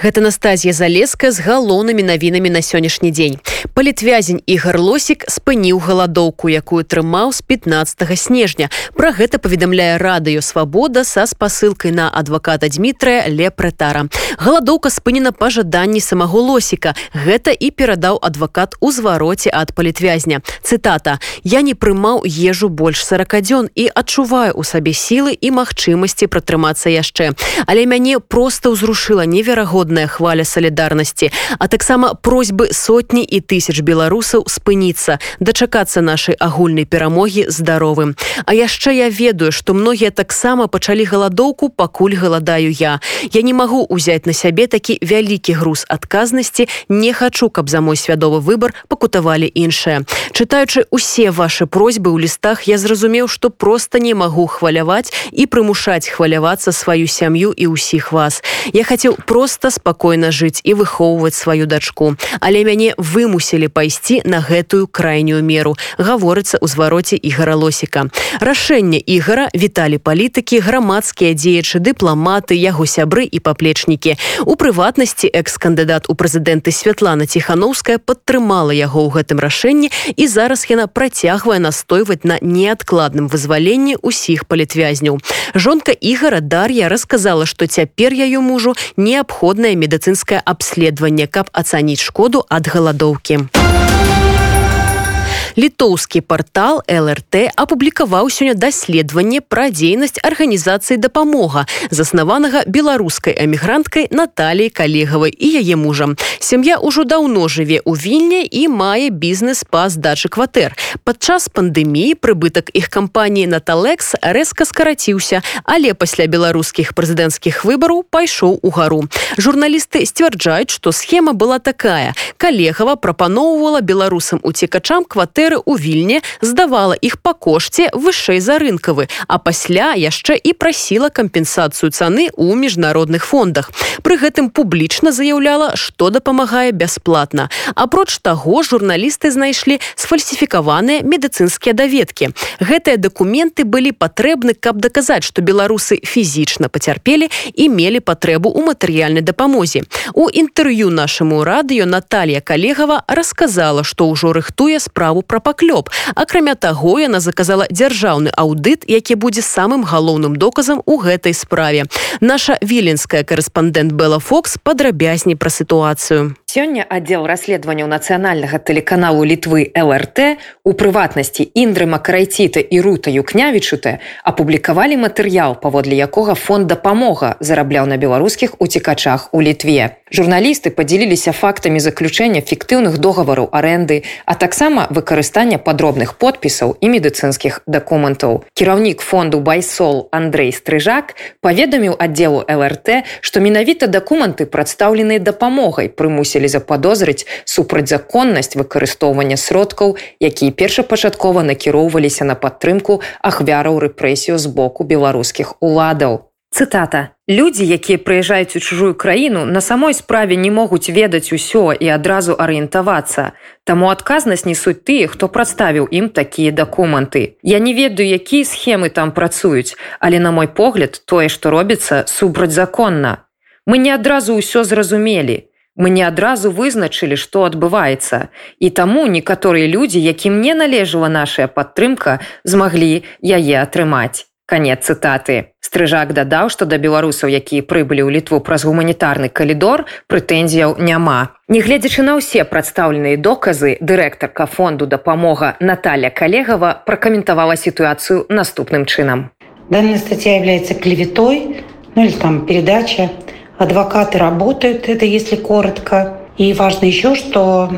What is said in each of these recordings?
Гэта Настазія залеска з галоўнымі навінамі на сённяшні дзень. Палітвязень ігар лосік спыніў галадоўку, якую трымаў з 15 снежня. Пра гэта паведамляе радыё свабода са спасылкай на адваката Дмітрая Лепрэтара. Галадоўка спынена па жаданні самого лосіка. Гэта і перадаў адвакат у звароце ад палітвязня. Цытата: Я не прымаў ежу больш 40 дзён і адчуваю у сабе сілы і магчымасці пратрымацца яшчэ. Але мяне проста ўзрушыла неверагодна міжнародная хваля салідарнасці а таксама просьбы сотні і тысяч беларусаў спыніцца дачакацца нашай агульнай перамогі здаровым. А яшчэ я ведаю што многія таксама пачалі галадоўку пакуль галадаю я. Я не магу ўзяць на сябе такі вялікі груз адказнасці не хачу каб за мой свядовы выбор пакутавалі іншае чытаючы усе ваши просьбы ў лістах я зразумеў што просто не магу хваляваць і прымушаць хвалявацца сваю сям'ю і ўсіх вас. Я хацеў просто спакойна жыць і выхоўваць сваю дачку. Але мяне вымусілі пайсці на гэтую крайнюю меру гаворыцца ў звароце ігора лосіка. Рашэнне ігора віталі палітыкі грамадскія дзеячы дыпламаты яго сябры і паплечнікі. У прыватнасці экс-кандыдат у прэзідэнты святлана ціхановская падтрымала яго ў гэтым рашэнні і зараз яна працягвае настойваць на неадкладным вызваленні ўсіх палітвязняў жонка ігора дар'я расказала што цяпер яю мужу неабходна медыцынскае абследаванне, каб ацаніць шкоду ад галадоўкі літоўскі портал лрт апублікаваў сёння даследаванне пра дзейнасць арганізацыі дапамога заснаванага беларускай эмігранткай Наталій калегавай і яе мужам сям'я ўжо даўно жыве ў вільні і мае бізнес па здачы кватэр падчас пандэміі прыбытак іх кампаніі наталекс рэзка скараціўся але пасля беларускіх прэзідэнцкіх выбараў пайшоў у гару журналісты сцвярджаюць што схема была такая. Калегава прапаноўвала беларусам уцекачам кватэр кватэры ў вільні здавала іх па кошце вышэй за рынкавы а пасля яшчэ і прасіла кампенсацыю цаны ў міжнародных фондах. Пры гэтым публічна заяўляла што дапамагае бясплатна. Апроч таго журналісты знайшлі сфальсіфікаваныя медыцынскія даведкі. Гэтыя дакументы былі патрэбны каб даказаць што беларусы фізічна пацярпелі і мелі патрэбу ў матэрыяльнай дапамозе. У інтэрв'ю нашаму радыё Наталья калегава расказала што ўжо рыхтуе справу пра паклёп. Акрамя таго яна заказала дзяржаўны аўдыт які будзе самым галоўным доказам у гэтай справе. Наша віленская корэспандэнт бела фокс падрабязней пра сітуацыю. Сёння аддзел расследаванняў нацыянальнага тэлеканалу літвы ЛРТ у прыватнасці індры макрайціта і рутаю княвічута апублікавалі матэрыял, паводле якога фонд дапамога зарабляў на беларускіх уцікачах у літве. Журналісты падзяліліся фактамі заключэння фіктыўных догавараў арэнды, а таксама выкарыстання падробных подпісаў і медыцынскіх дакументаў. Кіраўнік фонду байсол Андрей стрыжак паведаміў аддзелу ЛРТ, што менавіта дакументы прадстаўленыя дапамогай прымусілі мусілі заподозрыць супрацьзаконнасць выкарыстоўвання сродкаў, якія першапачаткова накіроўваліся на падтрымку ахвяраў рэпрэсію з боку беларускіх уладаў. Цытата: Людзі, якія прыязджаюць у чужую краіну, на самой справе не могуць ведаць усё і адразу арыентавацца. Таму адказнасць несуць тыя, хто прадставіў ім такія дакументы. Я не ведаю, якія схемы там працуюць, але на мой погляд, тое, што робіцца супрацьзаконна. Мы не адразу ўсё зразумелі мы не адразу вызначылі што адбываецца і таму некаторыя людзі якім не належала наша падтрымка змаглі яе атрымаць конец цытаты стрыжак дадаў што да беларусаў якія прыбылі ў літву праз гуманітарны калідор прэтэнзіяў няма нягледзячы на ўсе прадстаўленыя доказы дырэктарка фонду дапамога Наталья калегава пракаментавала сітуацыю наступным чынам данная статья является клеветой ну или там передача адвокаты работают, это если коротко. И важно еще, что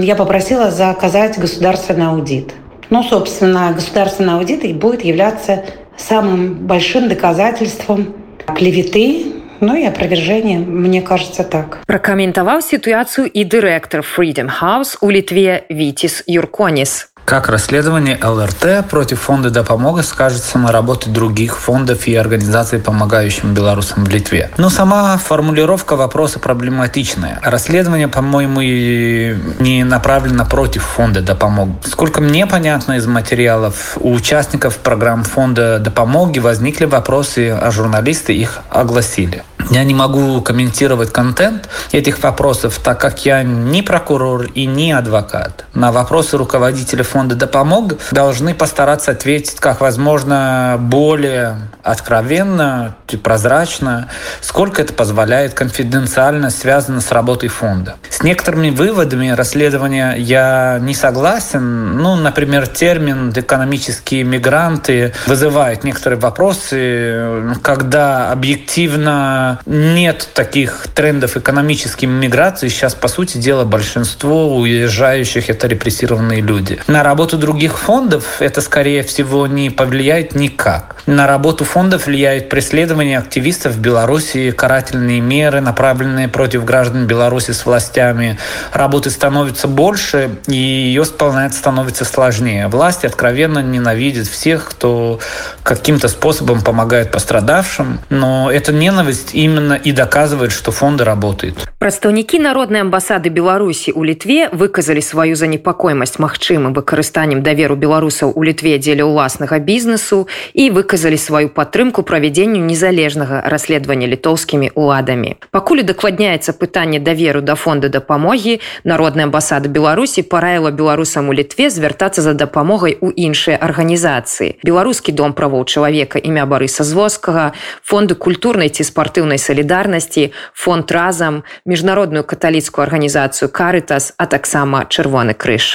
я попросила заказать государственный аудит. Ну, собственно, государственный аудит и будет являться самым большим доказательством клеветы, ну и опровержение, мне кажется так. Прокомментовал ситуацию и директор Freedom House у Литве Витис Юрконис. Как расследование ЛРТ против фонда «Допомога» скажется на работе других фондов и организаций, помогающим белорусам в Литве? Но сама формулировка вопроса проблематичная. Расследование, по-моему, не направлено против фонда «Допомога». Сколько мне понятно из материалов, у участников программ фонда «Допомоги» возникли вопросы, а журналисты их огласили. Я не могу комментировать контент этих вопросов, так как я не прокурор и не адвокат. На вопросы руководителя фонда «Допомог» должны постараться ответить как возможно более откровенно и прозрачно, сколько это позволяет конфиденциально связано с работой фонда. С некоторыми выводами расследования я не согласен. Ну, например, термин «экономические мигранты» вызывает некоторые вопросы, когда объективно нет таких трендов экономической миграции. Сейчас, по сути дела, большинство уезжающих – это репрессированные люди. На работу других фондов это, скорее всего, не повлияет никак. На работу фондов влияет преследование активистов в Беларуси, карательные меры, направленные против граждан Беларуси с властями. Работы становится больше, и ее исполнять становится сложнее. Власти откровенно ненавидят всех, кто каким-то способом помогает пострадавшим, но эта ненависть именно и доказывает, что фонды работают. Прадстаўнікі народнай амбасады Беларусі ў літве выказалі сваю занепакоймасць магчымым выкарыстаннем даверу беларусаў у літве дзеля ўласнага бізнесу і выказалі сваю падтрымку правядзенню незалежнага расследавання літоўскімі уладамі. Пакуль удакладняецца пытанне даверу да фонда дапамогі народная амбасада Беларусі параіла беларусам у літве звяртацца за дапамогай у іншыя арганізацыі. Беларускі дом правоў чалавека імя барыса звозкага, фонды культурнай ці спартыўнай міжнароднай салідарнасці фонд разам міжнародную каталіцкую арганізацыю карытас а таксама чырвоны крыж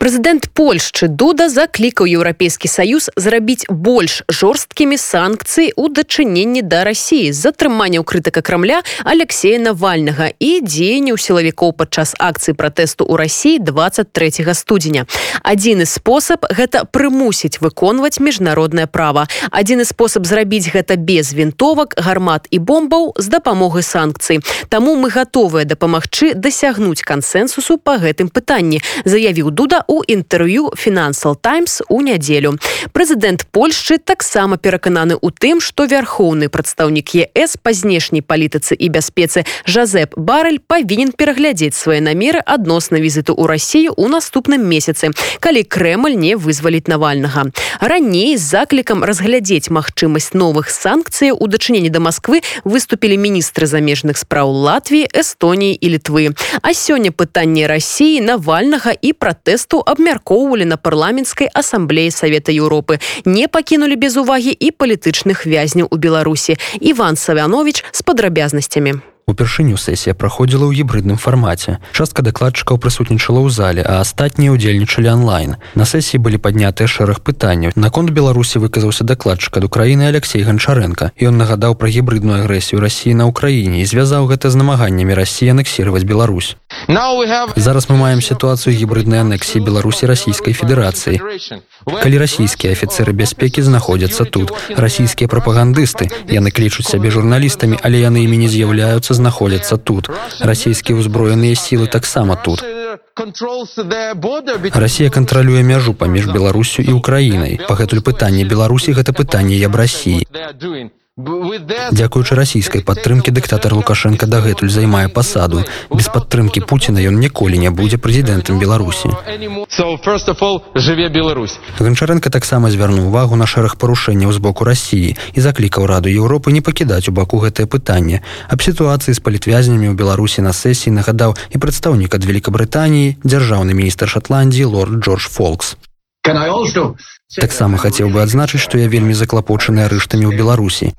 Прэзідэнт Польшчы Дуда заклікаў еўрапейскі саюз зрабіць больш жорсткімі санкцыі ў дачыненні да рассіі затрымання ў крытыка крамля Алексея навальнага і дзеянняў сілавікоў падчас акцыі пратэсту ў рассіі 23 студзеня. Адзіны спосаб гэта прымусіць выконваць міжнароднае права. Адзіны спосаб зрабіць гэта без вінтовак, гармат і бомбаў з дапамогай санкцый. Таму мы гатовыя дапамагчы дасягнуць кансэнсусу па гэтым пытанні, заявіў Дуда у інтэрв'ю фінансал таймс у нядзелю. Прэзідэнт польшчы таксама перакананы ў тым што вярхоўны прадстаўнік ес па знешняй палітыцы і бяспецы жазеп барель павінен пераглядзець свае намеры адносна візіту ў рассію ў наступным месяцы калі крэмль не вызваліць навальнага. Раней з заклікам разглядзець магчымасць новых санкцый у дачыненні да москвы выступілі міністры замежных спраў латвіі эстоніі і літвы. А сёння пытанне рассіі навальнага і пратэсту абмяркоўвалі на парламенцкай асамблеі Савета Еўропы, не пакінулі без увагі і палітычных вязняў у Беларусі. Іван Савянович з падрабязнасцямі. Упершыню сесія праходзіла ў гібридным фармаце. Частка дакладчыкаў прысутнічала ў зале а астатнія ўдзельнічалі онлайн на сесіі былі паднятыя шэраг пытанняў. Наконт беларусі выказаўся дакладчык ад украіны алексей ганчаренко ён нагадаў пра гібридную агрэсію рассіі на ўкраіне і звязаў гэта з намаганнямі рассіі анексировать Беларусь зараз мы маем сітуацыю гібриднай анексіі беларусі расійскай федэрацыі. Калі расійскія афіцеры бяспекі знаходзяцца тут расійскія прапагандысты яны клічуць сябе журналістамі але яны імі не з'яўляюцца знаходзяцца тут. Расійскія ўзброеныя сілы таксама тут. Расія кантралюе мяжу паміж беларусю і украінай. Пагэтуль пытанне беларусі гэта пытанне аб рассіі Дзякуючы расійскай падтрымкі дыктатар Лукашенко дагэтуль займае пасаду. Без падтрымкі Пуціна ён ніколі не будзе прэзідэнтам Беларусі. жыве Беларусь. Ганчаренко таксама звярнуў увагу на шэраг парушэнняў з боку рассіі і заклікаў раду Еўропы не пакідаць у баку гэтае пытанне. Аб сітуацыі з палітвязнямі ў Беларусі на сесіі нагадаў і прадстаўнік ад Вкабрытаніі, дзяржаўны міністр Шатландіі лорд Джордж Фолкс таксама хацеў бы адзначыць што я вельмі заклапочаны арыштамі ў беларусі.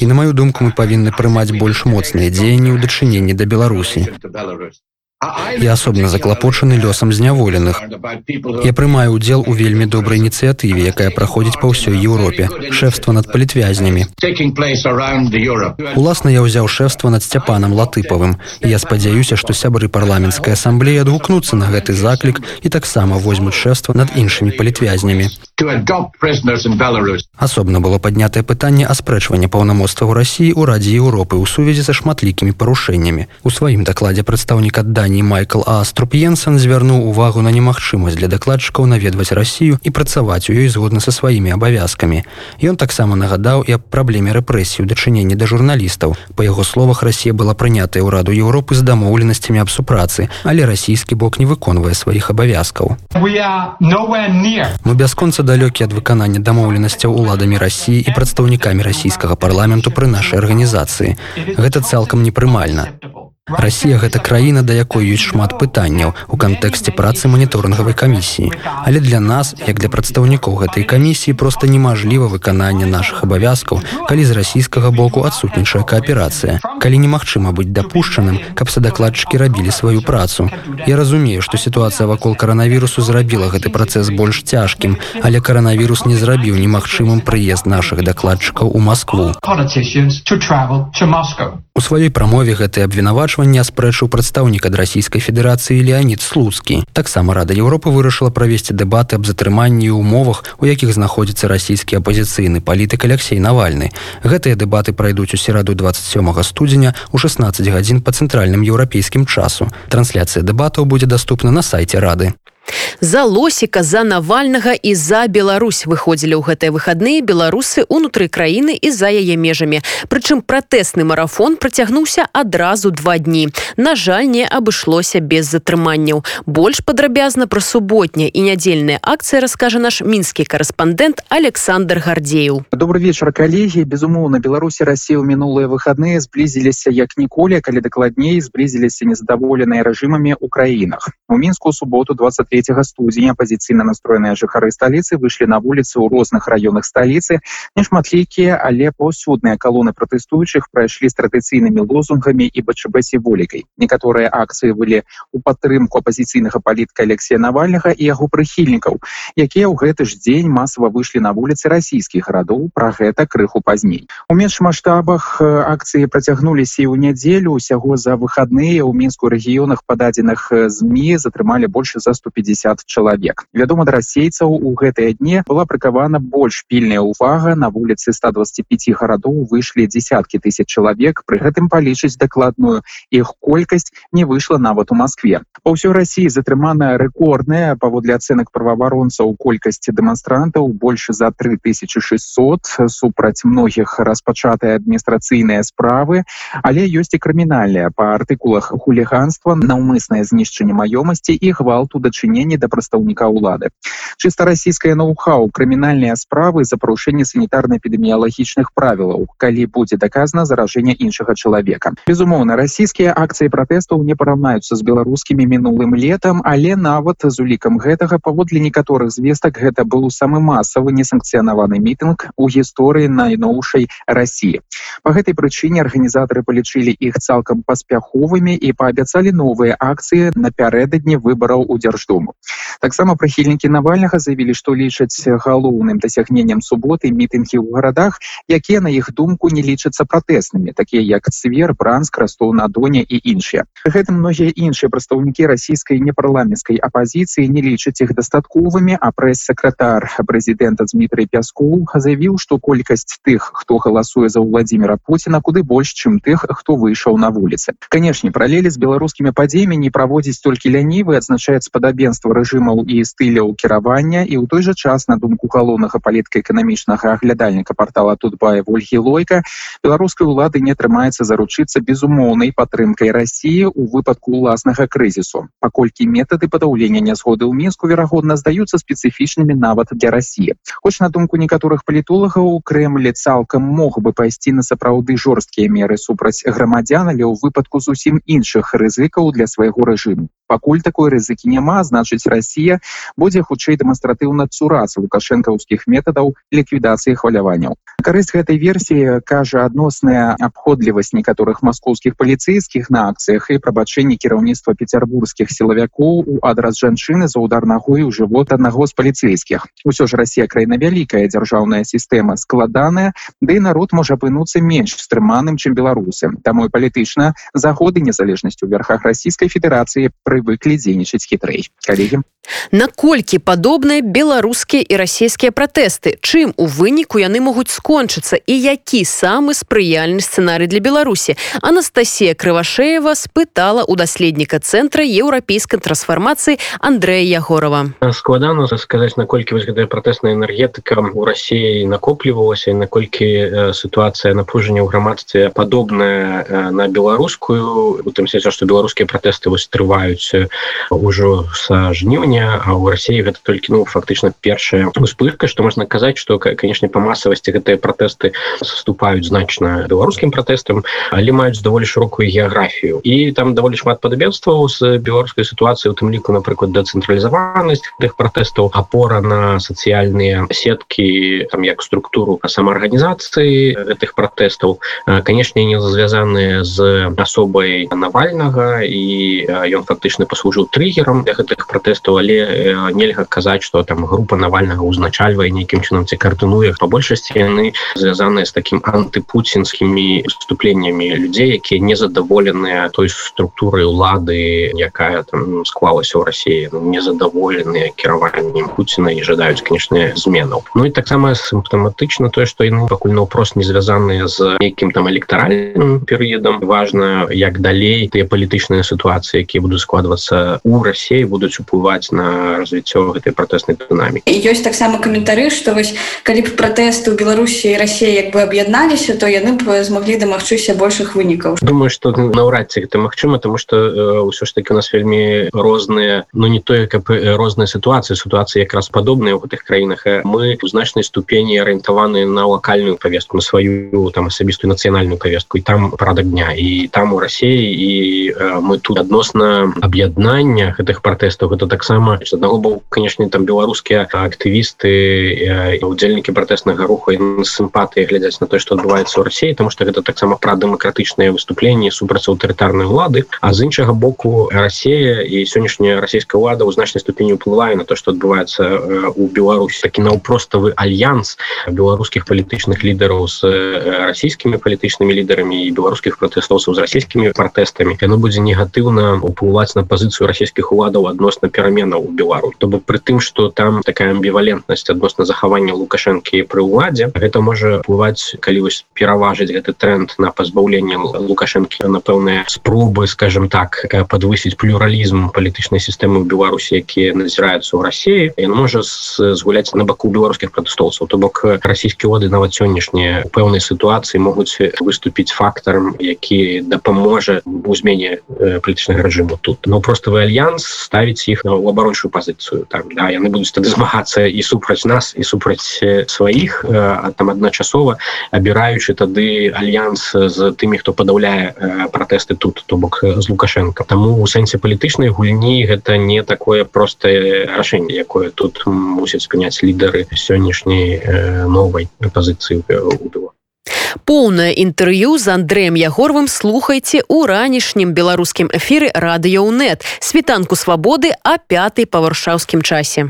І на маю думку мы павінны прымаць больш моцныя дзеянні ў дачыненні да беларусі Я асобна заклапочаны лёсам зняволеных. Я прымаю удзел у вельмі добрай ініцыятыве, якая праходзіць па ўсёй Еўропе, шэфства над палітвязнямі. Уласна я ўзяў шэфства над сцяпанам латыпавым. Я спадзяюся, што сябры парламенцкай асамблеі адгукнуцца на гэты заклік і таксама возьмуць шэфства над іншымі палітвязнямі. Асобна было паднятае пытанне аспрэчвання паўнамоцтва ў рассіі ў радзе Еўропы ў сувязі са шматлікімі парушэннямі у сваім дакладзе прадстаўнік ад дані майкл аструпенсон звярнуў увагу на немагчымасць для дакладчыкаў наведваць рассію і працаваць у ёй згодна са сваімі абавязкамі ён таксама нагадаў і аб праблеме рэпрэсіі ў дачыненні да журналістаў па яго словах рассія была прынятая ў раду Еўропы з дамоўленасцямі аб супрацы але расійскі бок не выконвае сваіх абавязкаў мы бясконца далёкі ад выканання дамоўленасцяў уладамі рассіі і прадстаўнікамі расійскага парламенту пры нашай арганізацыі. Гэта цалкам непрымальна Расія гэта краіна, да якой ёсць шмат пытанняў у кантэксце працы маніторынгавай камісіі. Але для нас, як для прадстаўнікоў гэтай камісіі проста немажліва выкананне нашых абавязкаў, калі з расійскага боку адсутнічае кааперацыя. Калі немагчыма быць дапушчаным, каб садакладчыкі рабілі сваю працу. Я разумею, што сітуацыя вакол каранавірусу зрабіла гэты працэс больш цяжкім, але каранавірус не зрабіў немагчымым прыезд нашых дакладчыкаў у Маскву. У сваёй прамове гэты абвінавач запрошвання спрэчыў прадстаўнік ад расійскай федэрацыі леонид слуцкі. Таксама рада Еўропы вырашыла правесці дэбаты аб затрыманні умовах у якіх знаходзіцца расійскі апозіцыйны палітык алексей навальны. Гэтыя дэбаты пройдуць у сераду 27 студзеня у 16 гадзін по цэнтральным еўрапейскім часу. Трансляцыя дэбатаў будзе доступна на сайте рады за лосіка за навальнага і за Беларусь выходзілі ў гэтыя выхадныя беларусы унутры краіны і за яе межамі. Прычым пратэсны марафон працягнуўся адразу два дні. На жаль не абышлося без затрыманняў. Больш падрабязна пра суботня і нядзельная акцыя раскажа наш мінскі корэспандэнт александр гардзеў добрый вечар калегі безумоўна беларусі рассію мінулыя выхадныя зблізіліся як ніколі калі дакладней зблізіліся незадаволеныя рэжымамі ў краінах у мінску суботу 23 3 студзеня апозіцыйна настроеныя жыхары сталіцы выйшлі на вуліцы ў розных раёнах сталіцы нешматлікія але паўсюдныя калоны пратэстуючых прайшлі з традыцыйнымі лозунгамі і бачабасе волікай некаторыя акцыі былі у падтрымку апозіцыйнага палітка алексея навальнага і яго прыхільнікаў якія ў гэты ж дзень масава выйшлі на вуліцы расійскіх гарадоў пра гэта крыху пазней у менш маштабах акцыі працягнуліся і ў нядзелю усяго за выхадныя ў мінску рэгіёнах пададзеных змі затрымалі больше за 150 50 чалавек. Вядома да расейцаў у гэтыя дні была прыкавана больш пільная ўвага. На вуліцы 125 гарадоў выйшлі десяткі тысяч чалавек. Пры гэтым палічыць дакладную іх колькасць не выйшла нават у москве па ўсёй россии затрыманая рэкордная паводле ацэнак праваабаронцаў колькасці дэманстрантаў больше за 3600 супраць многіх распачатыя адміністрацыйныя справы. Але ёсць і крымінальная. Па артыкулах хуліганства наўмыснае знішчэнне маёмасці і гвалту дачынення дачыненні да прадстаўніка ўлады чыста расійская ноу-хау крымінальныя справы за парушэнне санітарна-эпідэміялагічных правілаў калі будзе доказана заражэнне іншага чалавека безумоўна расійскія акцыі пратэстаў не параўнаюцца з беларускімі мінулым летам але нават з улікам гэтага паводле некаторых звестак гэта быў самы масавы несанкцыянаваны мітынг у гісторыі найноўшай рассіі по гэтай прычыне арганізатары палічылі іх цалкам паспяховымі і паабяцалі новыя акцыі напярэдадні выбараў у дзярждому по-другому таксама прыхільнікі навальнага заявілі што лічаць галоўным дасягненнем суботы мітынгі ў гарадах якія на іх думку не лічацца пратэснымі такія як цвер бранск растол на доне і іншыя гэтым многія іншыя прадстаўнікі расійскай непарламенцкай апазіцыі не лічаць іх дастатковымі а прэс-сакратар прэзідэнта дмітрый пяскоў заявіў што колькасць тых хто галасуе за владимира путина куды больш чым тых хто выйшаў на вуліцы. Канешне паралелі з беларускімі падзеямі не праводзіць толькі лянівы адзначаецца падабенства адсутства рэжымаў і стыляў кіравання і ў той жа час на думку галоўнага палітка-эканамічнага аглядальніка портала тутбая ольгі лойка беларускай улады не атрымаецца заручыцца безумоўнай падтрымкай рассіі у выпадку уласнага крызісу. Паколькі метады падаўлення нязгоды ў мінску верагодна здаюцца спецыфічнымі нават для рассіі хоць на думку некаторых палітолагаў крэмлі цалкам мог бы пайсці на сапраўды жорсткія меры супраць грамадзян але ў выпадку зусім іншых рызыкаў для свайго рэжыму. Пакуль такой рызыкі няма значыць Росія будзе хутчэй дэманстратыўна цурацца лукашэнкаўскіх метадаў ліквідацыі хваляванняў. Карысць гэтай версіі кажа адносная абходлівасць некаторых маскоўскіх паліцэйскіх на акцыях і прабачэнні кіраўніцтва пецярбургскіх сілавякоў у адрас жанчыны за удар ногой у жывот аднаго з паліцэйскіх. Усё ж Росія краіна вялікая дзяржаўная сістэма складаная ды да народ можа апынуцца менш стрыманым чым беларусы. Таму і палітычна заходы незалежнасцю верхах расійскай федэрацыі прывыклі дзейнічаць хітрэй коллеги. Наколькі падобныя беларускія і расійскія пратэсты? Чым у выніку яны могуць скончыцца? І які самы спрыяльны сцэнарый для беларусі? Анастасія крывашеева спытала у даследніка цэнтра еўрапейскай трансфармацыі Андрэя ягорова складана сказаць наколькі вось гэтая пратэсная энергетыка у рассіі накоплівалася наколькі сітуацыя напружання ў грамадстве падобная на беларускую. У тым сенсе што беларускія пратэсты вось трываюць ужо са жніўня сёння а у Росіі гэта толькі ну фактычна першая успышка что можна казаць что конечно по масавасці гэтыя пратэсты саступаюць значна беларускім пратэстам але маюць даволі шырокую геаграфію і там даволі шмат падабенстваў з беларускай сітуацыі у тым ліку напрыклад дэцэнтралізаванасць тых пратэстаў апора на сацыяльныя сеткі там як структуру самаарганізацыі гэтых пратэстаў канешне не звязаныя з асобай навальнага і ён фактычна паслужыў триггером для гэтых пратэстаў але нельга казаць что там група навальнага узначальвае нейкім чынам ці картынуе. По большасці яны звязаныя з таким антыпуцінскімі выступленнями людзей якія незадаволеныя той структуры улады якая там склалася ў Росіі ну, незадаволеныя кіраваннем Пуціна і жадаюць конечно зменаў. Ну і таксама сімптаматычна тое что яны пакуль наўпрост не звязаныя з нейкім там электаральным перыядам. Важно як далей тыя палітычныя сітуацыі якія будуць складвацца у Росіі будуць уплываць на развіццё гэтай пратэснай дынамікі ёсць таксама каментары што вось калі б пратэсты ў беларусі рассія як бы аб'ядналіся то яны б змаглі дамагчыся большых вынікаў думаю что наўрад ці гэта магчыма тому что ўсё ж таки у нас вельмі розныя но ну, не тое каб розныя сітуацыі сітуацыі якраз падобныя ў гэтых краінах мы у значнай ступені арыентаваны на локальную повестку на сваю там асабістую нацыянальную повестку. І там парадак дня. І там у рассіі і мы тут адносна аб'яднання гэтых пратэстаў гэта таксама з аднаго боку канешне там беларускія актывісты удзельнікі пратэснага руху сімпатыі глядзяць на то што адбываецца ў рассіі тому что гэта таксама пра дэмакратычныя выступленні супраць аўтарытарнай улады а з іншага боку Росія і сённяшняя расійская ўлада ў значнай ступені ўплывае на то што адбываецца у Беларусі такі наўпроставы альянс беларускіх палітычных лідараў з расійскімі палітычнымі лідарамі і беларускіх пратэстоўцаў з расійскімі пратэстамі яно будзе негатыўна уплываць на пазіцыю расійскіх уладаў адносна пераменаў у белару то бок пры тым что там такая амбівалентнасць адносна захавання лукашэнкі пры ўладзе гэта можа плываць калі вось пераважыць гэты тренд на пазбаўленне лукашэнкі напэўныя спробы скажем так подвысіць плюралізм палітычнай сістэмы ў беларусі якія назіраюцца ў рассіі ён можа згуляць на баку беларускіх пратэстоўцаў то бок расійскія воды нават сённяшнія пэўнай сітуацыі могуць выступіць фактарам які дапаможа у змене палітычнага рэжыму тут. Но просто вы альянс ставіць іх у абарончую пазіцыю там да яны будуць тады змагацца і супраць нас і супраць сваіх а там адначасова абіраючы тады альянс з тымі хто падаўляе пратэсты тут то бок з лукашенко. Таму у сэнсе палітычнай гульні гэта не такое простае рашэнне якое тут мусяць спыняць лідары сённяшняй новай пазіцыі у было Поўнае інтэрв'ю з Андрэем Ягорвым слухайце ў ранішнім беларускім эфіры радыёнет світанку свабоды а пятай па варшаўскім часе.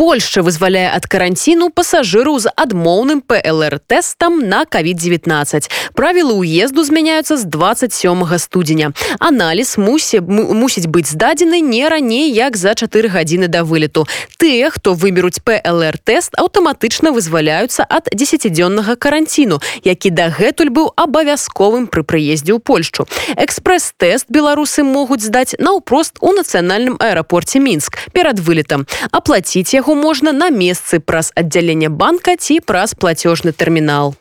Польша вызваляе ад каранціну пасажыру з адмоўным ПЛР-тэстам на COVID-19. Правілы ўезду змяняюцца з 27 студзеня. Аналіз мусе, мусіць быць здадзены не раней як за 4 гадзіны да вылету. Тыя, хто выберуць ПЛР-тэст, аўтаматычна вызваляюцца ад 10дзённага каранціну, які дагэтуль быў абавязковым пры прыездзе ў Польшчу. Экспрэс-тэст беларусы могуць здаць наўпрост у нацыянальным аэрапорце мінск перад вылетам аплаціць яго яго можна на месцы праз аддзяленне банка ці праз плацежны тэрмінал.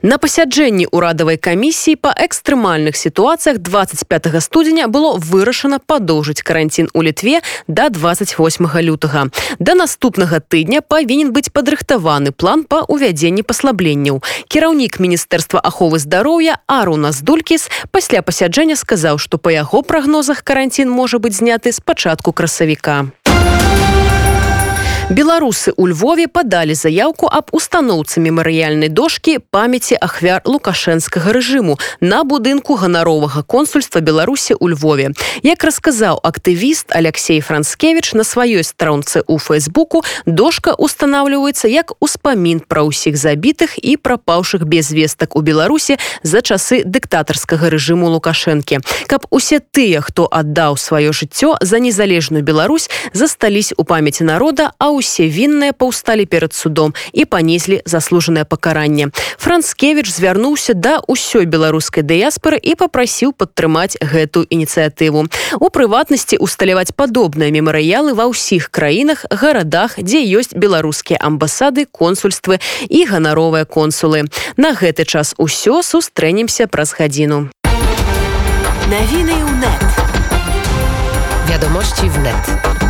На пасяджэнні ўрадавай камісіі па экстрэмальных сітуацыях 25 студзеня было вырашана падоўжыць каранцін у літве да 28 лютага. Да наступнага тыдня павінен быць падрыхтаваны план па ўвядзенні паслабленняў. Кіраўнік міністэрства аховы здароўя Аруна Здулькіс пасля пасяджэння сказаў, што па яго прагнозах каранцін можа быць зняты з пачатку красавіка. Беларусы у Львове падалі заявку аб устаноўцы мемарыяльнай дошки памяці ахвяр лукашэнскага рэжыму на будынку ганаровага консульства беларусі у Львове. Як расказаў актывіст алексей францкевич на сваёй старонцы у фейсбуку дошка устанавливаецца як успамін пра ўсіх забітых і прапаўшых без вестак у беларусе за часы дыктатарскага рэжыму лукашэнкі. Каб усе тыя хто аддаў сваё жыццё за незалежную Беларусь застались у памяти народа а усе вінныя паўсталі перад судом і панеслі заслужанае пакаранне францкевич звярнуўся да ўсёй беларускай дыяспоры і попрасіў падтрымаць гэту ініцыятыву у прыватнасці усталяваць падобныя мемарыялы ва ўсіх краінах гарадах дзе ёсць беларускія амбасады консульствы і ганаровыя консулы. На гэты час усё сустрэнемся праз гадзіну Навіны ў нет. Вядомасці в нет